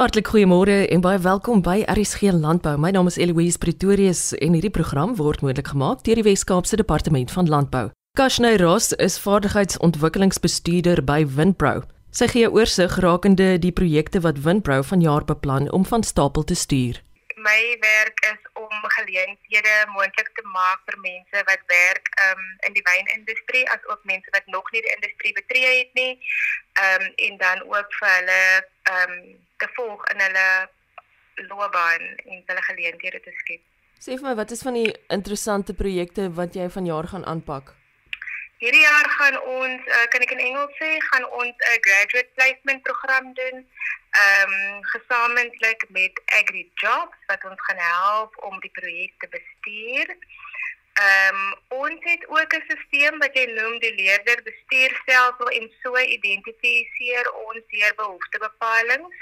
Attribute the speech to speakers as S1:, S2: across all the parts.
S1: Hartlik goeiemôre en baie welkom by RSG Landbou. My naam is Eloise Pretorius en hierdie program word moontlik gemaak deur die Wes-Kaapse Departement van Landbou. Kashne Ross is vaardigheidsontwikkelingsbestuurder by Winpro. Sy gee 'n oorsig rakende die projekte wat Winpro vanjaar beplan om van stapel te stuur.
S2: My werk is om geleenthede moontlik te maak vir mense wat werk um, in die wynindustrie as ook mense wat nog nie die industrie betree het nie. Ehm um, en dan ook vir hulle ehm um, te volg in hulle loopbaan en hulle geleenthede te skep.
S1: Sê vir my, wat is van die interessante projekte wat jy vanjaar gaan aanpak?
S2: Hierdie jaar gaan ons, uh, kan ek in Engels sê, gaan ons 'n graduate placement program doen. Ehm um, gesamentlik met Agri Jobs wat ons gaan help om die projek te bestuur. Ehm um, ons het ook 'n stelsel wat jy noem die leerder bestuurstelsel en so identifiseer ons hier behoeftebepalings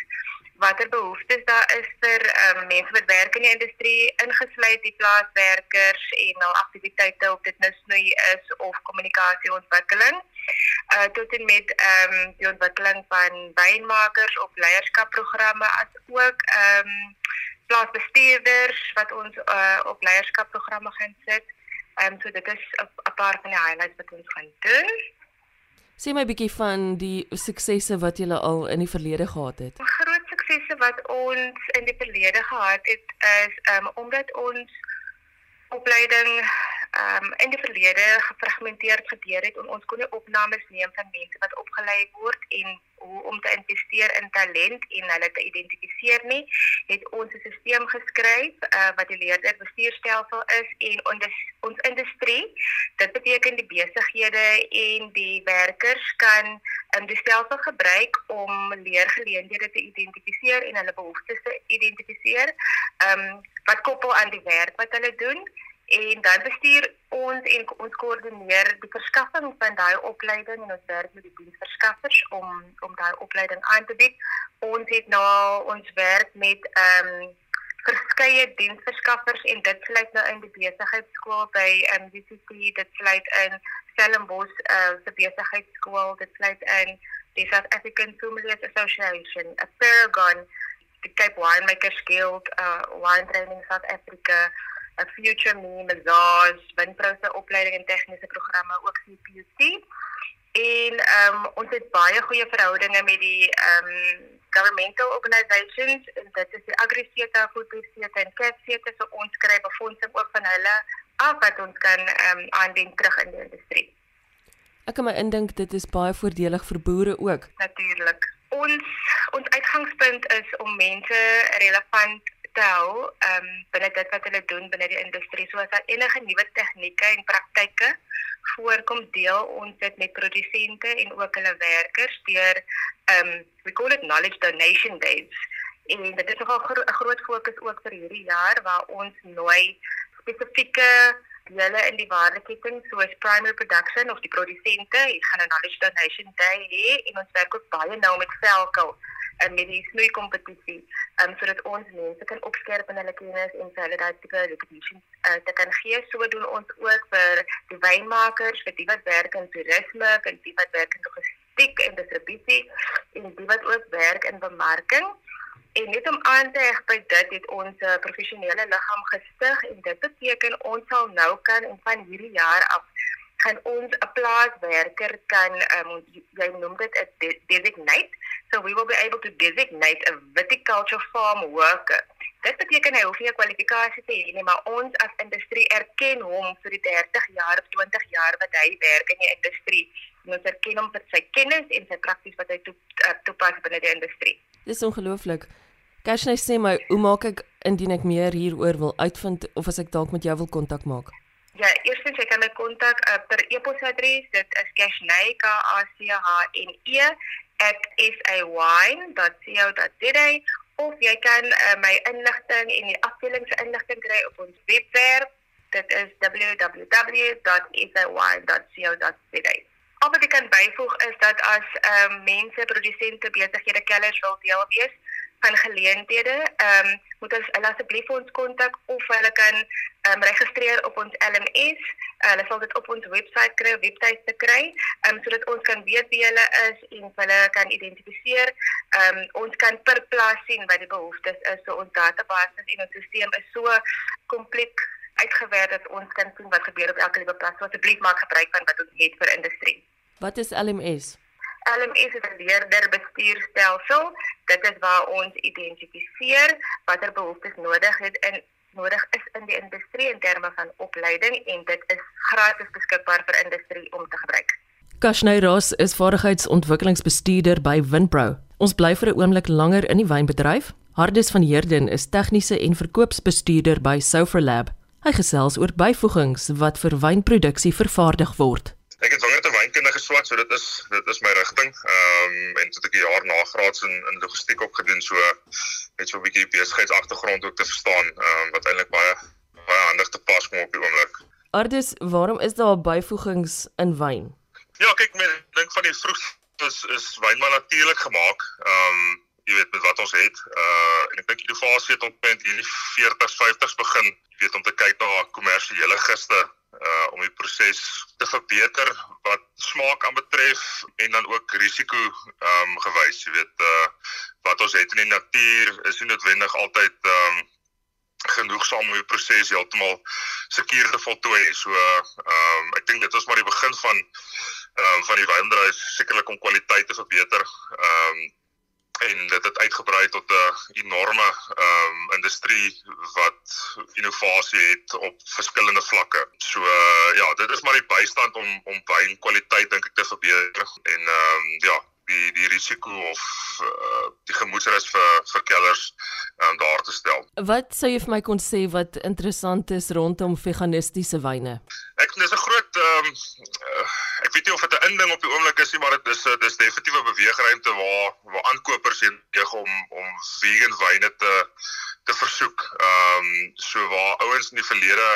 S2: watter behoeftes daar is vir um, mense wat werk in die industrie ingesluit die plaaswerkers en al aktiwiteite op dit nou snoei is of kommunikasieontwikkeling uh tot en met ehm um, die ontwikkeling van wynmakers op leierskapprogramme as ook ehm um, plaasbestuurders wat ons uh op leierskapprogramme gaan sit. Ehm um, so dit is 'n paar van die highlights wat ons gaan doen.
S1: Sê my bietjie van die suksesse wat jy al in die verlede gehad het
S2: suksese wat ons in die verlede gehad het is um omdat ons opleiding um in die verlede gefragmenteerd gedeur het en ons kon nie opnames neem van mense wat opgelei word en hoe om te investeer in talent en hulle te identifiseer nie, het ons 'n stelsel geskryf uh, wat die leerder bestuurstelsel is en ons ons industrie, dit beteken die besighede en die werkers kan um, die stelsel gebruik om leergeleenthede te identifiseer en hulle behoeftes te identifiseer, ehm um, wat koppel aan die werk wat hulle doen en dan bestuur ons en ons koördineer die verskaffing van daai opleiding en ons werk met die diensverskaffers om om daai opleiding aan te bied. Ons het nou ons werk met ehm um, verskeie diensverskaffers en dit sluit nou in die besigheidskool by ehm um, UCT, dit sluit in Stellenbosch uh se besigheidskool, dit sluit in die South African Sommeliers Association, a Paragon, die Cape Winemakers Guild, uh Wine Training South Africa 'n future me massage, windprose opleiding en tegniese programme ook CPUC. En ehm um, ons het baie goeie verhoudinge met die ehm um, governmental organisations en dit is die AgriSeta, FoodSeta en CAFSeta so ons kry befondsing ook van hulle af wat ons kan ehm um, aanwend terug in die industrie.
S1: Ek kan my indink dit is baie voordelig vir boere ook.
S2: Natuurlik. Ons ons uitgangspunt is om mense relevant te hou um, binne dit wat hulle doen binne die industrie. So as daar enige nuwe tegnieke en praktyke voorkom, deel ons dit met produsente en ook hulle werkers deur um we call it knowledge donation days. En dit is nogal 'n gro groot fokus ook vir hierdie jaar waar ons nooi spesifieke hulle in die waardeketting soos primary production of die produsente, hulle gaan 'n knowledge donation day hê en ons werk ook baie nou met Velco en met die snoei kompetisie, um, sodat ons mense kan opskerp in hulle kennis en vir hulle daai tipe recognition uh, te kan gee. So doen ons ook vir die wynmakers, vir die wat werk in toerisme, vir die wat werk in logistiek en distribusie en die wat ook werk in bemarking. En net om aan te heg by dit het ons 'n professionele liggaam gestig en dit beteken ons sal nou kan en van hierdie jaar af kan ons 'n plaaswerker kan um, jy noem dit 'n designate. So we will be able to designate a viticulture farm worker. Dit beteken hy hoef nie 'n kwalifikasie te hê nie maar ons as industrie erken hom vir die 30 jaar of 20 jaar wat hy werk in die industrie. Ons erken hom vir sy kennis en sy prakties wat hy eh, toepas binne die industrie
S1: dis ongelooflik Kashne sê my hoe maak ek indien ek meer hieroor wil uitvind of as ek dalk met jou wil kontak maak
S2: Ja, eerstens jy kan my kontak uh, per e-posadres. Dit is kashnay k a c h n e @say.co.za of jy kan uh, my inligting en die afdeling se inligting kry op ons webwerf. Dit is www.say.co.za. Of wat ek kan byvoeg is dat as ehm um, mense, produsente, besighede, kellers wil deel wees van geleenthede, ehm um, moet ons hulle asseblief ons kontak of hulle kan ehm um, registreer op ons LMS. Uh, hulle sal dit op ons webwerf kry, webtuis te kry, ehm um, sodat ons kan weet wie hulle is en hulle kan identifiseer. Ehm um, ons kan per plaas sien wat die behoeftes is. So ons database en ons stelsel is so kompleet uitgewerk dat ons kan sien wat gebeur op elke liewe plaas. So asseblief maak gebruik van wat ons het vir industrie.
S1: Wat is LMS?
S2: LMS is 'n leerder bestuurstelsel. Dit is waar ons identifiseer watter behoeftes nodig het in nodig is in die industrie in terme van opleiding en dit is gratis beskikbaar vir industrie om te gebruik.
S1: Kashnay Ross is vaardigheidsontwikkelingsbestuurder by Winpro. Ons bly vir 'n oomblik langer in die wynbedryf. Hardus van Heerden is tegniese en verkoopsbestuurder by Soferlab. Hy gesels oor byvoegings wat vir wynproduksie vervaardig word.
S3: Ek het wingerd en wynkunde geswat, so dit is dit is my rigting. Ehm um, en het ek 'n jaar nagraads in in logistiek opgedoen, so net so 'n bietjie besigheidsagtergrond ook te verstaan, ehm um, wat eintlik baie baie handig te pas kom op die oomblik.
S1: Ardus, waarom is daar byvoegings in wyn?
S3: Ja, kyk, ek dink van die vroeg is is wyn maar natuurlik gemaak. Ehm um, jy weet met wat ons het. Uh en ek dink innovasie het omtrent in die 40s, 50s begin, jy weet om te kyk na kommersiële giste uh om die proses te verbeter wat smaak aanbetref en dan ook risiko ehm um, gewys, jy weet uh wat ons het in die natuur is nie noodwendig altyd ehm um, genoegsaam om die proses heeltemal seker te voltooi. So ehm um, ek dink dit was maar die begin van ehm um, van die wyndryf sekerlik om kwaliteit te verbeter. Ehm um, en dit het uitgebrei tot 'n enorme ehm um, industrie wat innovasie het op verskillende vlakke. So uh, ja, dit is maar die bystand om om wynkwaliteit dink ek te verbeter en ehm um, ja, die die risiko of uh, die gemoedsrus vir vir kellers um, daar te stel.
S1: Wat sou jy vir my kon sê wat interessant is rondom veganistiese wyne?
S3: Ek dis 'n groot ehm um, uh, ek weet nie of dit 'n inding op die oomblik is nie, maar dit is uh, dis definitief 'n beweegruimte waar waar aankopers heen om om vegan wyne te te versoek. Ehm um, so waar ouens in die verlede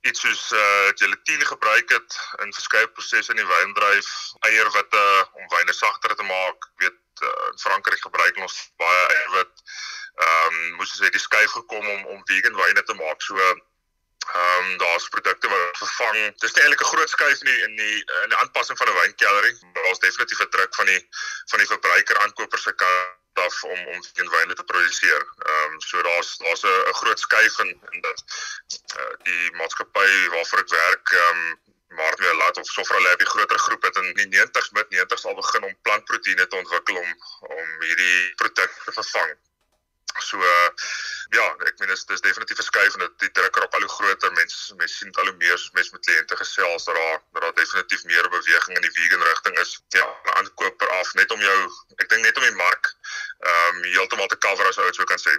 S3: iets soos uh gelatine gebruik het in verskeie prosesse in die wyndryf, eierwitte om wyne sagter te maak. Ek weet uh, in Frankryk gebruik ons baie eierwit. Ehm um, moes jy die skuif gekom om om vegan wyne te maak. So ehm um, daar's produkte wat vervang. Dis nie eintlik 'n groot skuif nie in die in die aanpassing van 'n wynkeldery. Daar's definitief 'n druk van die van die verbruiker aankoper se kant af om om geen wyne te produseer. Ehm um, so daar's daar's 'n groot skuif in in dat uh, die maatskappy waarvoor ek werk ehm um, maar weer laat of Sofra Lab die groter groep het in die 90s met 90s al begin om plantproteïene te ontwikkel om om hierdie produk te vervang. So uh, ja, ek meen dis dis definitief verskuif en dit die druk op al hoe groter mense mense sien al hoe meer mense met kliënte gesels dat daar dat daar definitief meer beweging in die vegan rigting is. Ja, aankoper af net om jou ek dink net om die mark ehm um, heeltemal te cover as ou so kan sê.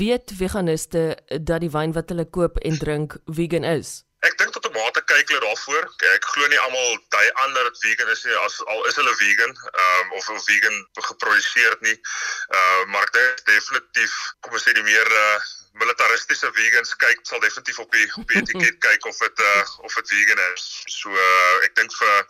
S1: Weet veganiste dat die wyn wat hulle koop en drink vegan is?
S3: Ek dink tot 'n mate kyk hulle daarvoor. Kyk, ek glo nie almal dui aan dat dit vegan is nie as al is hulle vegan, ehm um, of of vegan geproduseer nie. Ehm uh, maar dit is definitief kom ons sê die meer uh, militaristiese vegans kyk sal definitief op die op die etiket kyk of dit uh, of dit vegan is. So uh, ek dink vir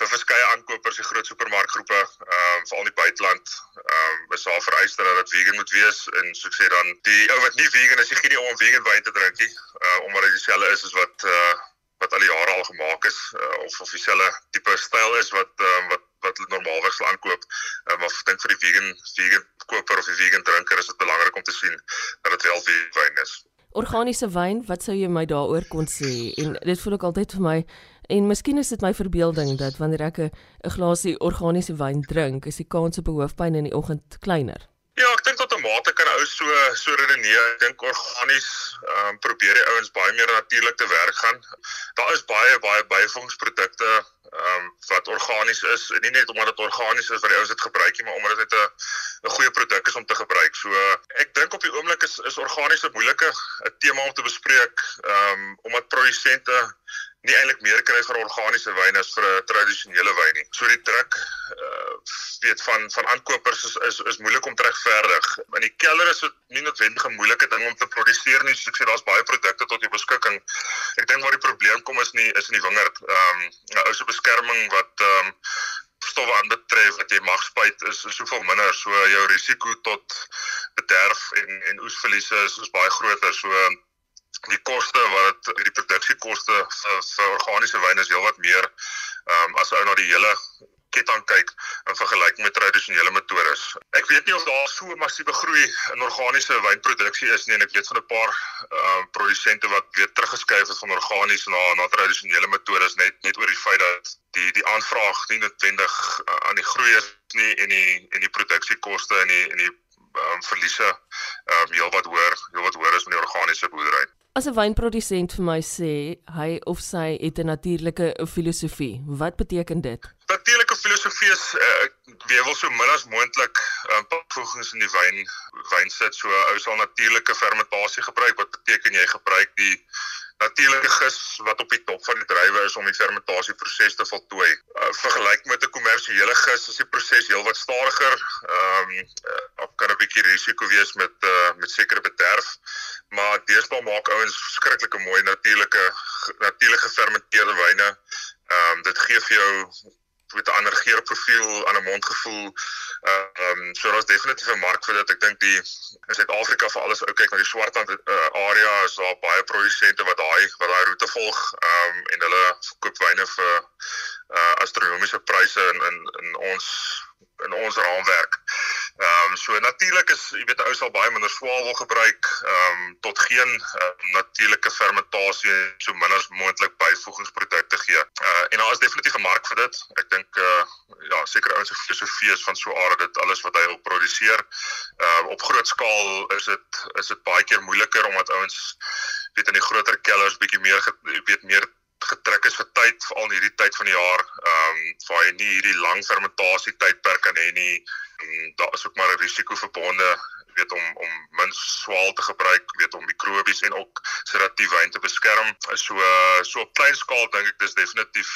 S3: vir verskeie aankopers, die groot supermarkgroepe, ehm um, veral in die buiteland, ehm um, is daar vereiste dat vegan moet wees en soos ek sê dan die ou wat nie vegan is, jy gee nie om 'n vegan wyn te drink nie, uh, omdat dit dieselfde is as wat uh, wat al die jare al gemaak is uh, of of dieselfde tipe styl is wat um, wat wat hulle normaalweg sal aankoop. Uh, maar dink vir die vegan vegan koper of die vegan drinker is dit belangrik om te sien dat dit wel vegan wyn is.
S1: Organiese wyn, wat sou jy my daaroor kon sê? En dit voel ook altyd vir my En miskien is dit my verbeelding dat wanneer ek 'n glasie organiese wyn drink, is die kans op hoofpyn in die oggend kleiner.
S3: Ja, ek dink tot 'n mate kan ou so so redeneer. Ek dink organies ehm um, probeer die ouens baie meer natuurlik te werk gaan. Daar is baie baie byvoegingsprodukte ehm um, wat organies is. En nie net omdat dit organies is wat die ouens dit gebruik nie, maar omdat dit 'n 'n goeie produk is om te gebruik. So ek dink op die oomblik is is organiese moeilike 'n tema om te bespreek ehm um, omdat produsente nie eintlik meer kry vir organiese wyne as vir 'n tradisionele wyn nie. So die druk uh weet van van aankopers is is is moeilik om regverdig. In die kelder is dit nie noodwendig 'n moeilike ding om te produseer nie. Soos ek sê, daar's baie produkte tot jou beskikking. Ek dink waar die probleem kom is nie is in die wingerd. Ehm um, 'n ou se beskerming wat ehm um, gifstowwe aanbetref wat jy mag spuit is is soveel minder. So jou risiko tot bederf en en oesverliese is, is baie groter. So die koste wat die produksiekoste vir, vir organiese wyn is heelwat meer um, as ou na die hele ketting kyk in vergelyking met tradisionele metodes. Ek weet nie of daar so massiewe groei in organiese wynproduksie is nie en ek weet van 'n paar uh produsente wat weer teruggeskuif het van organies na na tradisionele metodes net net oor die feit dat die die aanvraag nie noodwendig uh, aan die groei is nie en die en die produksiekoste en die en die um, verliese um heelwat hoër heelwat hoër is met die organiese boerdery.
S1: As 'n wynprodusent vir my sê hy of sy het 'n natuurlike filosofie, wat beteken dit?
S3: Natuurlike filosofie is uh, jy wil so min as moontlik uh, toevoegings in die wyn wyn sit. So ou sal natuurlike fermentasie gebruik wat beteken jy gebruik die natuurlike gis wat op die top van die druiwe is om die fermentasieproses te voltooi. Uh, vergelyk met 'n kommersiële gis is die proses heelwat stadiger. Ehm um, uh, kan 'n bietjie risiko wees met uh, met sekere bederf, maar deesdae maak ouens verskriklike mooi natuurlike natuurlik gefermenteerde wyne. Ehm um, dit gee vir jou met 'n ander geurprofiel, 'n mondgevoel. Ehm um, so daar's definitief 'n mark vir dit. Ek dink die in Suid-Afrika vir alles ou kyk na die Swartland uh, area is daar baie produsente wat daai wat daai roete volg ehm um, en hulle koop wyne vir uh, astronomiese pryse in in in ons in ons raamwerk. Ehm um, so natuurlik is jy weet ou sal baie minder swavel gebruik ehm um, tot geen uh, natuurlike fermentasie so min as moontlik byvoegingsprodukte gee. Uh, en daar is definitief 'n mark vir dit. Ek dink uh, ja, seker ouens se filosofie is van so aard dit alles wat hy wil produseer. Uh, op groot skaal is dit is dit baie keer moeiliker omdat ouens weet in die groter kellers bietjie meer weet meer getrek is vir tyd veral in hierdie tyd van die jaar ehm um, waar jy nie hierdie lang fermentasie tydperk kan hê nie. En daar is ook maar 'n risiko verbonde weet om om min swaal te gebruik weet om mikrobies en ook sodat die wyn te beskerm. So so op klein skaal dink ek dis definitief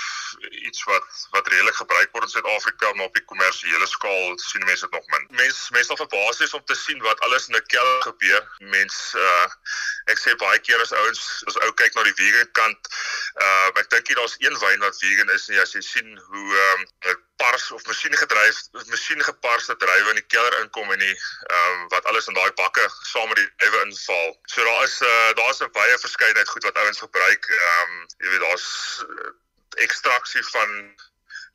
S3: iets wat wat redelik gebruik word in Suid-Afrika maar op die kommersiële skaal sien mense dit nog min. Mense mense al verbaas is om te sien wat alles in 'n kelder gebeur. Mense uh, ek sê baie keer as ouens as ou kyk na die vegan kant uh, ek dink hier daar's een wyn wat vegan is nie as jy sien hoe um, pars of masjien gedryf masjien geparste druiwe in die kelder inkom en die ehm um, wat alles in daai bakke saam met die druiwe inval. So daar is uh, daar's 'n baie verskeidenheid goed wat ouens gebruik. Ehm um, jy weet daar's uh, ekstraksie van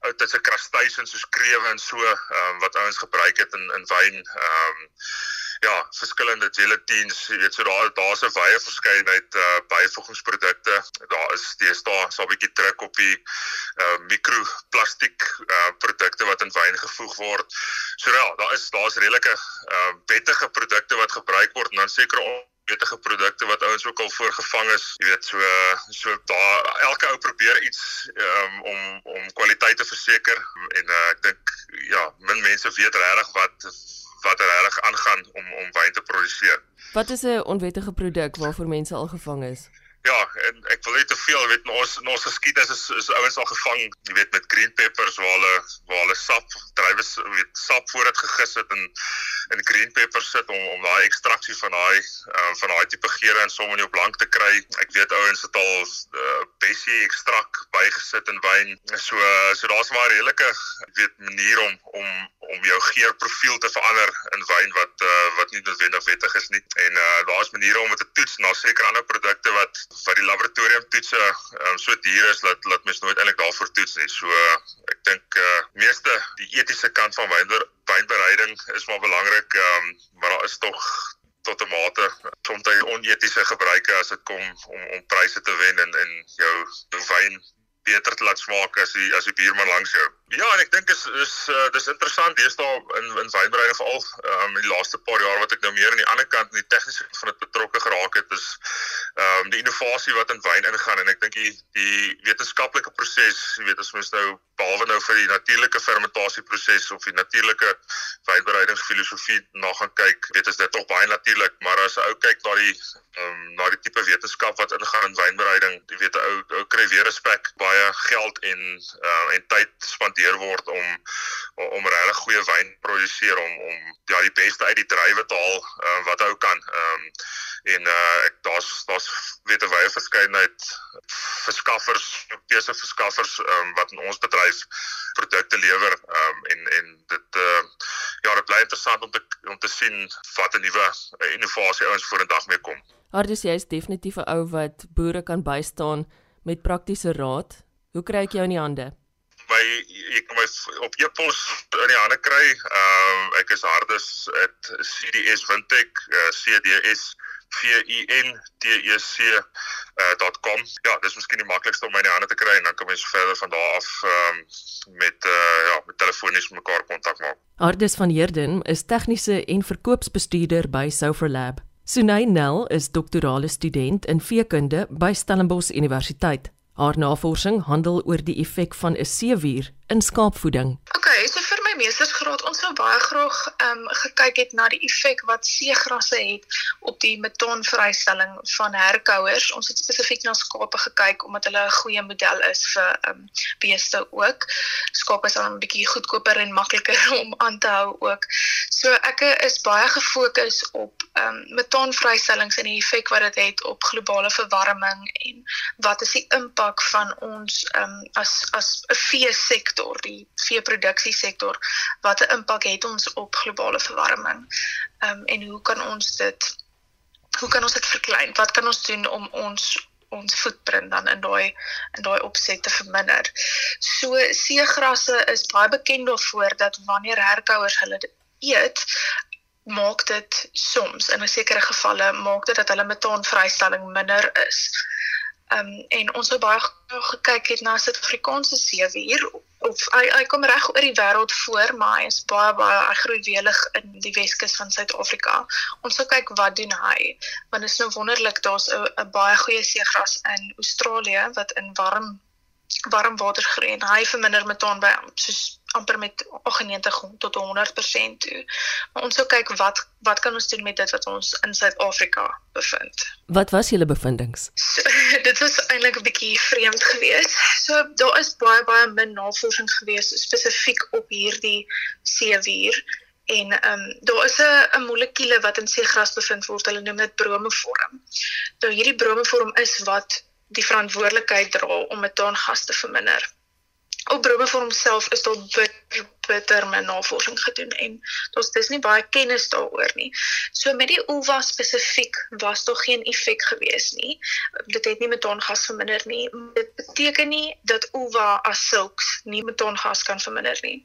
S3: ou tydse crustaceans soos krewe en so ehm um, wat ouens gebruik het in in wyn. Ehm um, ja, verskillende gelatines, jy weet so daar daar's 'n baie verskeidenheid uh byvoegingsprodukte. Daar is deesdae so 'n bietjie druk op die uh mikroplastiek uh produkte wat in wyn gevoeg word. So ja, daar is daar's redelike uh wettige produkte wat gebruik word en dan seker wettige produkte wat ouens ook al voorgevang is. Jy weet so so daar elke ou probeer iets um, om om kwaliteit te verseker en uh, ek dink ja, min mense weet regtig wat wat er reg aangaan om om wyn te produseer.
S1: Wat is 'n onwettige produk waarvoor mense al gevang is?
S3: Ja, en ek wil net te veel weet ons ons geskiedenis is is ouens al gevang, jy weet met green peppers waar hulle waar hulle sap drywe weet sap voordat gegis het en in green peppers sit om om daai ekstraksie van daai uh, van daai tipe geure en somme in jou blank te kry. Ek weet ouens het al uh, bessie ekstrak bygesit in wyn. So uh, so daar's maar 'n redelike weet manier om om om jou geurprofiel te verander in wyn wat uh, wat nie noodwendig wettig is nie. En uh, daar's maniere om dit te toets na sekere ander produkte wat wat die laboratorium toetse um, so duur is dat dat mens nooit eintlik daarvoor toets nie. So uh, ek dink uh, meeste die etiese kant van wynber, wynbereiding is maar belangrik, um, maar daar is tog tot 'n mate soms onetiese gebruike as dit kom om om pryse te wen en en jou wyn beter te laat smaak as die as die buurman langs jou. Ja, en ek dink is is uh, dis interessant deesdae in in wynbereiding veral um, in die laaste paar jaar wat ek nou meer aan die ander kant in die tegniese van dit betrokke geraak het is ehm um, die innovasie wat in wyn ingaan. En ek dink die die wetenskaplike proses, jy weet as mens nou behalwe nou vir die natuurlike fermentasieproses of die natuurlike wynbereidingsfilosofie na gaan kyk, weet as dit tog baie natuurlik, maar as 'n ou kyk na die ehm um, na die tipe wetenskap wat ingaan in wynbereiding, jy weet 'n ou ou kry weer respek, baie geld en uh, en tyd spandeer spandeer word om om, om regtig goeie wyn te produseer om om ja die beste uit die druiwe te haal uh, wat hy kan. Ehm um, en uh, ek daar's daar's weet 'n wye verskeidenheid verskaffers, Europese verskaffers um, wat in ons bedryf produkte lewer um, en en dit uh, ja, dit bly interessant om te om te sien wat 'n nuwe innovasie ouens vorendag mee kom.
S1: Hardus jy is definitief 'n ou wat boere kan bystaan met praktiese raad. Hoe kry ek jou in die hande?
S3: My ek kom op e-pos in die hande kry. Ehm uh, ek is Hardus at CDS Wintech, uh, CDS vintec.com. Ja, dis miskien die maklikste om my in die hande te kry en dan kan mens verder van daar af um, met uh, ja, met telefonies mekaar kontak maak.
S1: Ardus van Heerden is tegniese en verkoopsbestuurder by Soferlab. Sunay Nel is doktorale student in veekunde by Stellenbosch Universiteit. Haar navorsing handel oor die effek van 'n seewier in skaapvoeding.
S4: Okay, so vir my meestersgraad ons sou baie graag ehm um, gekyk het na die effek wat seegrasse het op die metaanvrystelling van herkouers. Ons het spesifiek na skape gekyk omdat hulle 'n goeie model is vir ehm um, beeste ook. Skape is dan 'n bietjie goedkoper en makliker om aan te hou ook. So ek is baie gefokus op ehm um, metaanvrystellings en die effek wat dit het, het op globale verwarming en wat is die impak van ons ehm um, as as 'n vee sektor, die veeproduksie sektor wat 'n impak het ons op globale verwarming. Ehm um, en hoe kan ons dit hoe kan ons dit verklein? Wat kan ons doen om ons ons footprint dan in daai in daai opset te verminder. So seegrasse is baie bekend daarvoor dat wanneer herkouers hulle eet, maak dit soms in 'n sekere gevalle maak dit dat hulle metaanvrystelling minder is. Ehm um, en ons het baie gekyk het na Suid-Afrikaanse seewier of hy hy kom reg oor die wêreld voor, maar hy is baie baie hy groei welig in die Weskus van Suid-Afrika. Ons sal kyk wat doen hy. Want dit is nou wonderlik, daar's 'n baie goeie seegras in Australië wat in warm warm water groei en hy verminder metaan by soos amper met 98 tot 100% toe. Maar ons sou kyk wat wat kan ons doen met dit wat ons in Suid-Afrika bevind.
S1: Wat was julle bevindinge?
S4: So, dit was eintlik 'n bietjie vreemd geweest. So daar is baie baie min navorsing geweest spesifiek op hierdie seewier en ehm um, daar is 'n 'n molekuule wat in seegras bevind word. Hulle noem dit bromoform. Nou hierdie bromoform is wat die verantwoordelikheid dra om metaangas te verminder op bromme vir homself is daar bitter bitter min navorsing gedoen en daar's dis nie baie kennis daaroor nie. So met die ulva spesifiek was daar geen effek gewees nie. Dit het nie metaangas verminder nie. Dit beteken nie dat ulva as sulks nie metaangas kan verminder nie.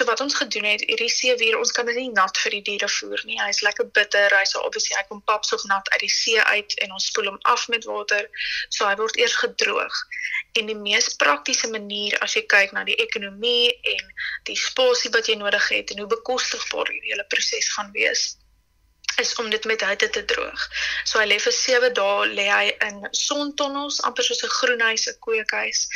S4: So wat ons gedoen het, hierdie seewier, ons kan dit nie nat vir die diere voer nie. Hy's lekker bitter. Hy's obviously hy kom pap so nat uit die see uit en ons spoel hom af met water. So hy word eers gedroog. En die mees praktiese manier as jy kyk na die ekonomie en die spasie wat jy nodig het en hoe bekostigbaar hierdie hele proses gaan wees is om dit met hitte te droog. So hy lê vir 7 dae lê hy in sontonnels, amper soos 'n groenhuis, 'n kweekhuis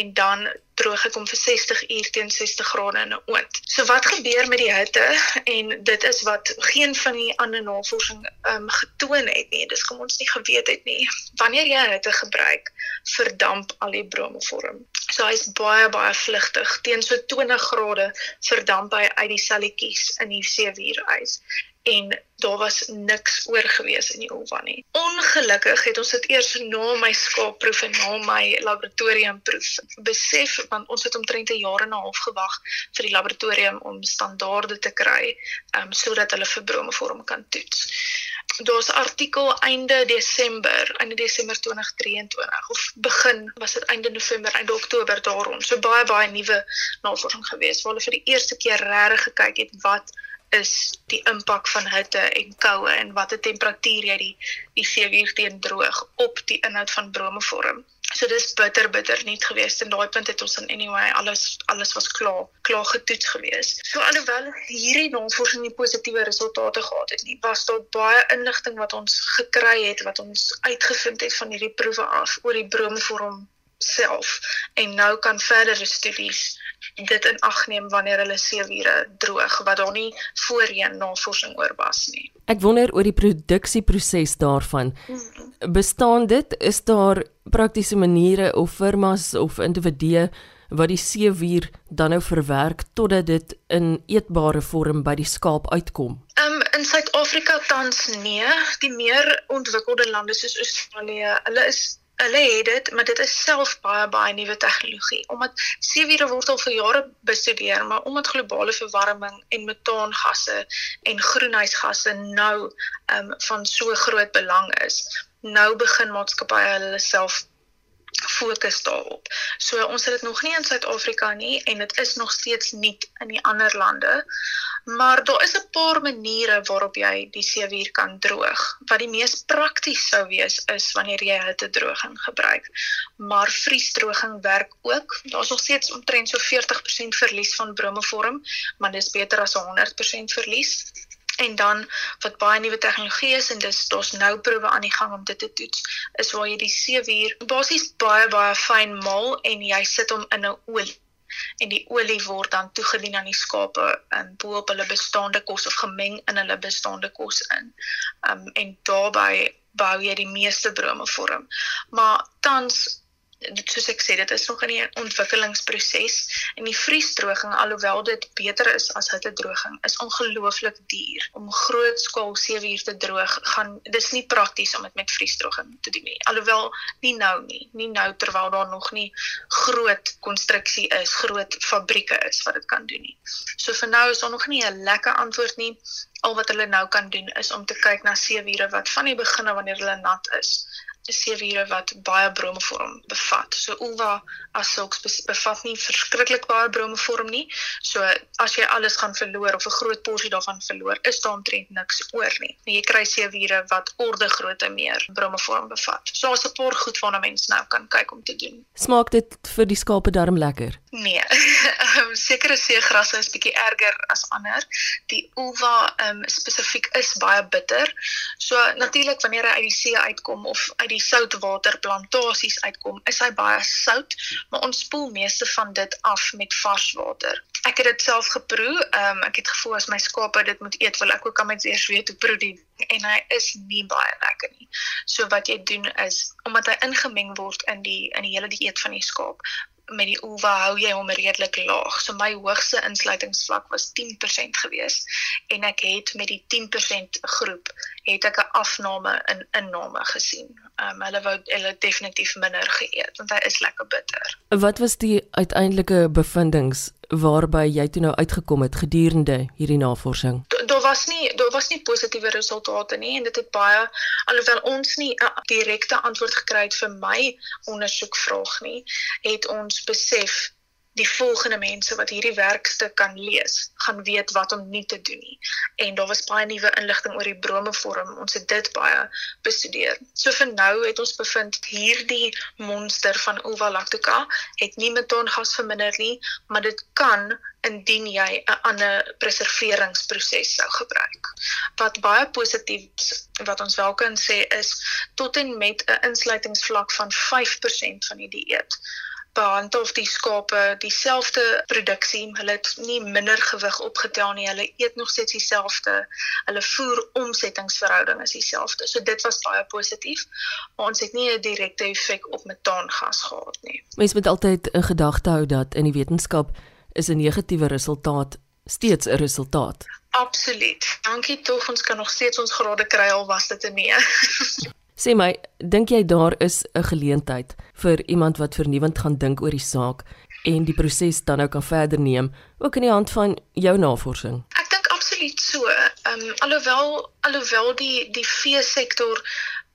S4: en dan droog ek hom vir 60 uur teen 60 grade in 'n oond. So wat gebeur met die hitte en dit is wat geen van die ander navorsing ehm um, getoon het nie. Dis kom ons nie geweet het nie. Wanneer jy hitte gebruik, verdamp al die bromoform. So hy's baie baie vlugtig. Teen so 20 grade verdamp hy uit die selletjies in die seevuurys en daar was niks oor gewees in die ulva nie. Ongelukkig het ons dit eers na my skaapproef en na my laboratoriumproef besef want ons het omtrent 'n jaar en 'n half gewag vir die laboratorium om standaarde te kry um, sodat hulle vir bromevorm kan toets. Daar's artikel einde Desember, einde Desember 2023 of begin was dit einde November, einde Oktober daaroor. So baie baie nuwe navorsing gewees waar hulle vir die eerste keer regtig gekyk het wat is die impak van hitte en koue en watter temperatuur jy die die seewier teen droog op die inhoud van brome vorm. So dis bitter bitter nie geweest en daai punt het ons in anyway alles alles was klaar klaar getoets geweest. So alhoewel hierdie navorsing nie positiewe resultate gehad het nie, was daar baie inligting wat ons gekry het wat ons uitgevind het van hierdie proewe af oor die bromevorm self en nou kan verdere studies dit in ag neem wanneer hulle seewiere droog wat daar nie voorheen navorsing oor was nie.
S1: Ek wonder oor die produksieproses daarvan. Bestaan dit is daar praktiese maniere of firmas of individue wat die seewier dan nou verwerk totdat dit in eetbare vorm by die skaap uitkom?
S4: Um in Suid-Afrika tans nee, die meer ontwikkelde lande soos Australië, hulle is hulle het dit, maar dit is self baie baie nuwe tegnologie. Omdat seewiere word al vir jare bestudeer, maar omdat globale verwarming en metaangasse en groenhuisgasse nou ehm um, van so groot belang is, nou begin maatskappye hulle self fokus daarop. So ons het dit nog nie in Suid-Afrika nie en dit is nog steeds nie in die ander lande. Maar daar is 'n paar maniere waarop jy die seewier kan droog. Wat die mees prakties sou wees is wanneer jy hittedroging gebruik. Maar vriesdroging werk ook. Daar's nog steeds omtrent so 40% verlies van bromevorm, maar dis beter as 100% verlies. En dan wat baie nuwe tegnologie is en dis daar's nou proewe aan die gang om dit te toets, is waar jy die seewier basies baie baie fyn maal en jy sit hom in 'n olie en die olie word dan toegedien aan die skape en bo op hulle bestaande kos of gemeng in hulle bestaande kos in. Um en daarbey bou jy die meeste brome vorm. Maar tans soos ek sê dit is nog in 'n ontwikkelingsproses. En die vriesdroging alhoewel dit beter is as hittedroging is ongelooflik duur. Om groot skaal seewier te droog gaan dis nie prakties om dit met vriesdroging te doen nie. Alhoewel nie nou nie. Nie nou terwyl daar nog nie groot konstruksie is groot fabrieke is wat dit kan doen nie. So vir nou is daar nog nie 'n lekker antwoord nie. Al wat hulle nou kan doen is om te kyk na seewiere wat van die begin af wanneer hulle nat is seewiere wat baie bromevorm bevat. So ulva as sulks bevat nie verskriklik baie bromevorm nie. So as jy alles gaan verloor of 'n groot porsie daarvan verloor, is daar omtrent niks oor nie. En jy kry seewiere wat orde grootte meer bromevorm bevat. So as 'n paar goed waarna mens nou kan kyk om te doen.
S1: Smaak dit vir die skape darm lekker?
S4: Nee. um, sekere seegrasse is bietjie erger as ander. Die ulva um, spesifiek is baie bitter. So natuurlik wanneer hy uit die see uitkom of uit die soutwaterplantasies uitkom, is hy baie sout, maar ons spoel meeste van dit af met vars water. Ek het dit self geproe. Ehm um, ek het gevoel as my skape dit moet eet, wil ek ook aan my eers weet hoe proe die en hy is nie baie lekker nie. So wat jy doen is omdat hy ingemeng word in die in die hele dieet van die skaap, met die ulva hou jy hom redelik laag. So my hoogste insluitingsvlak was 10% gewees en ek het met die 10% groep het ek 'n afname in inname gesien. Ehm um, hulle wou hulle definitief minder geëet want hy is lekker bitter.
S1: Wat was die uiteindelike bevindinge waarby jy toe nou uitgekom het gedurende hierdie navorsing?
S4: Daar was nie daar was nie positiewe resultate nie en dit het baie alhoewel ons nie 'n direkte antwoord gekry het vir my ondersoekvraag nie, het ons besef die volgende mense wat hierdie werkstuk kan lees, gaan weet wat om nie te doen nie. En daar was baie nuwe inligting oor die bromevorm. Ons het dit baie bestudeer. So vir nou het ons bevind hierdie monster van Uva lactica het nie metaangas verminder nie, maar dit kan indien jy 'n ander preserveringsproses sou gebruik. Wat baie positief wat ons wel kan sê is tot en met 'n insluitingsvlak van 5% van die dieet behandel die skape dieselfde produksie. Hulle het nie minder gewig opgetel nie. Hulle eet nog steeds dieselfde. Hulle voer omsettingsverhouding is dieselfde. So dit was baie positief. Maar ons het nie 'n direkte effek op metaangas gehad nie.
S1: Mens moet altyd in gedagte hou dat in die wetenskap is 'n negatiewe resultaat steeds 'n resultaat.
S4: Absoluut. Dankie tog ons kan nog steeds ons grade kry al was dit 'n nee.
S1: Sê my, dink jy daar is 'n geleentheid vir iemand wat vernuwend gaan dink oor die saak en die proses dan nou kan verder neem, ook in die hand van jou navorsing?
S4: Ek dink absoluut so. Ehm um, alhoewel alhoewel die die vee sektor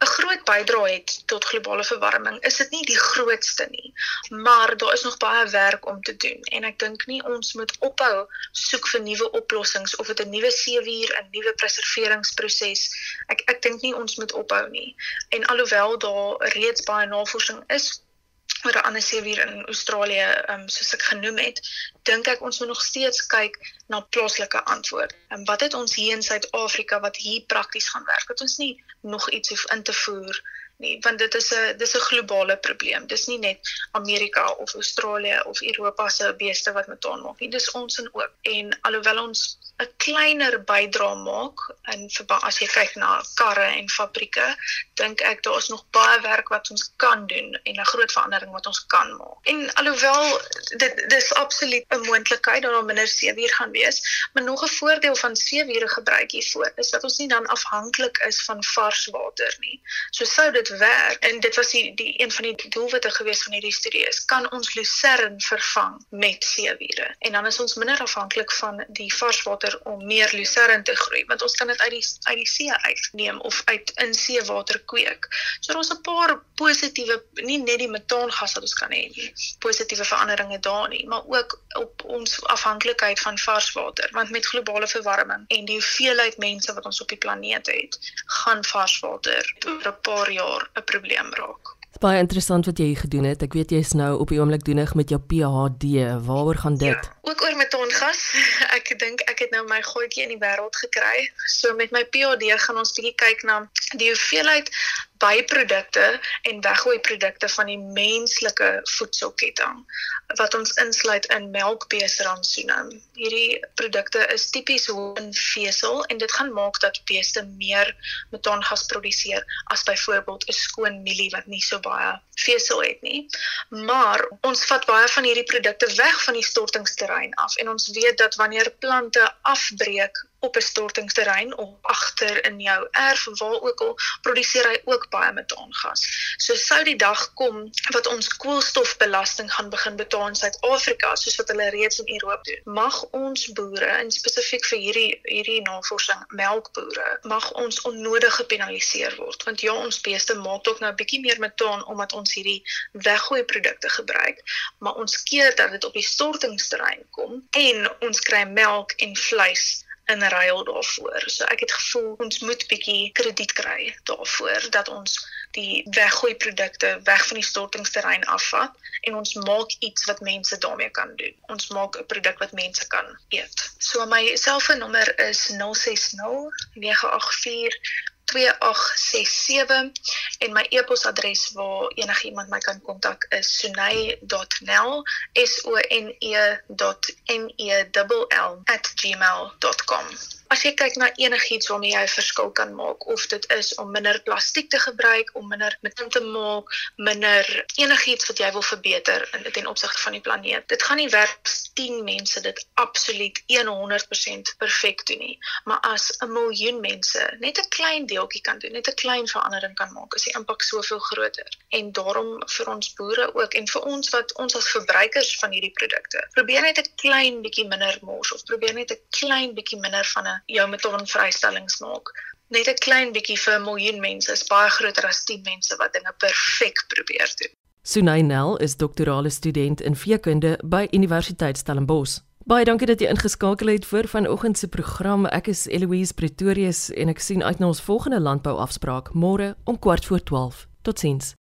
S4: 'n groot bydrae het tot globale verwarming, is dit nie die grootste nie. Maar daar is nog baie werk om te doen en ek dink nie ons moet ophou soek vir nuwe oplossings of dit 'n nuwe seewier, 'n nuwe preserveringsproses. Ek ek dink nie ons moet ophou nie. En alhoewel daar reeds baie navorsing is oor 'n ander seewier in Australië, um, soos ek genoem het, dink ek ons moet nog steeds kyk na plaaslike antwoorde. En wat het ons hier in Suid-Afrika wat hier prakties gaan werk? Dat ons nie nog iets hoef in te voer nie, want dit is 'n dis 'n globale probleem. Dis nie net Amerika of Australië of Europa se beeste wat met ons maak nie. Dis ons en ook. En alhoewel ons 'n kleiner bydra maak in as jy kyk na karre en fabrieke, dink ek daar is nog baie werk wat ons kan doen en 'n groot verandering wat ons kan maak. En alhoewel dit dis absoluut 'n moontlikheid dat daar minder seewier gaan wees, maar nog 'n voordeel van seewiere gebruik hiervoor is dat ons nie dan afhanklik is van vars water nie. So sou dit werk en dit was die, die een van die doelwitte gewees van hierdie studie is kan ons lucern vervang met seewiere en dan is ons minder afhanklik van die varswater om meer lucern te groei want ons kan dit uit die uit die see uitneem of uit in seewater kweek. So daar's 'n paar positiewe nie net die metaangas wat ons kan hê nie. Positiewe veranderinge daar nie, maar ook op ons afhanklikheid van varswater want met globale verwarming en die hoeveelheid mense wat ons op die planeet het, gaan varswater oor 'n paar jaar 'n probleem raak.
S1: Baie interessant wat jy gedoen het. Ek weet jy's nou op die oomblik doenig met jou PhD. Waaroor gaan dit? Ja,
S4: ook oor metaangas. Ek dink ek het nou my gootjie in die wêreld gekry. So met my PhD gaan ons bietjie kyk na die hoeveelheid byprodukte en weggooi produkte van die menslike voedselketting wat ons insluit in melkbeesrantsoene. Hierdie produkte is tipies hoë in vesel en dit gaan maak dat beeste meer metaangas produseer as byvoorbeeld 'n skoon mielie wat nie so baie vesel het nie. Maar ons vat baie van hierdie produkte weg van die stortingsterrein af en ons weet dat wanneer plante afbreek op 'n stortingsterrein of agter in jou erf waar ook al produseer hy ook baie metaangas. So sou die dag kom wat ons koolstofbelasting gaan begin betaal in Suid-Afrika soos wat hulle reeds in Europa doen. Mag ons boere en spesifiek vir hierdie hierdie navorsing melkboere mag ons onnodig gepenaliseer word want ja ons beeste maak ook nou 'n bietjie meer metaan omdat ons hierdie weggooi produkte gebruik, maar ons keer dat dit op die stortingsterrein kom en ons kry melk en vleis in ruil daarvoor. So ek het gevoel ons moet bietjie krediet kry daarvoor dat ons die weggooi produkte weg van die stortingsterrein afvat en ons maak iets wat mense daarmee kan doen. Ons maak 'n produk wat mense kan eet. So my selfoonnommer is 060 984 2867 en my e-posadres waar enigiemand my kan kontak is sunay.nel s o n e.n e l l @gmail.com As jy kyk na enigiets waarmee jy 'n verskil kan maak of dit is om minder plastiek te gebruik, om minder metin te maak, minder enigiets wat jy wil verbeter in ten opsigte van die planeet. Dit gaan nie werk as 10 mense dit absoluut 100% perfek doen nie, maar as 'n miljoen mense net 'n klein deeltjie kan doen, net 'n klein verandering kan maak, is die impak soveel groter. En daarom vir ons boere ook en vir ons wat ons as verbruikers van hierdie produkte, probeer net 'n klein bietjie minder mors of probeer net 'n klein bietjie minder van 'n jou metaanvrystellings maak. Net 'n klein bietjie vir 'n miljoen mense is baie groter as 10 mense wat dinge perfek probeer doen.
S1: Sunay Nel is doktorale student in veekunde by Universiteit Stellenbosch. Baie dankie dat jy ingeskakel het vir vanoggend se program. Ek is Eloise Pretorius en ek sien uit na ons volgende landbouafspraak môre om 12:15. Totsiens.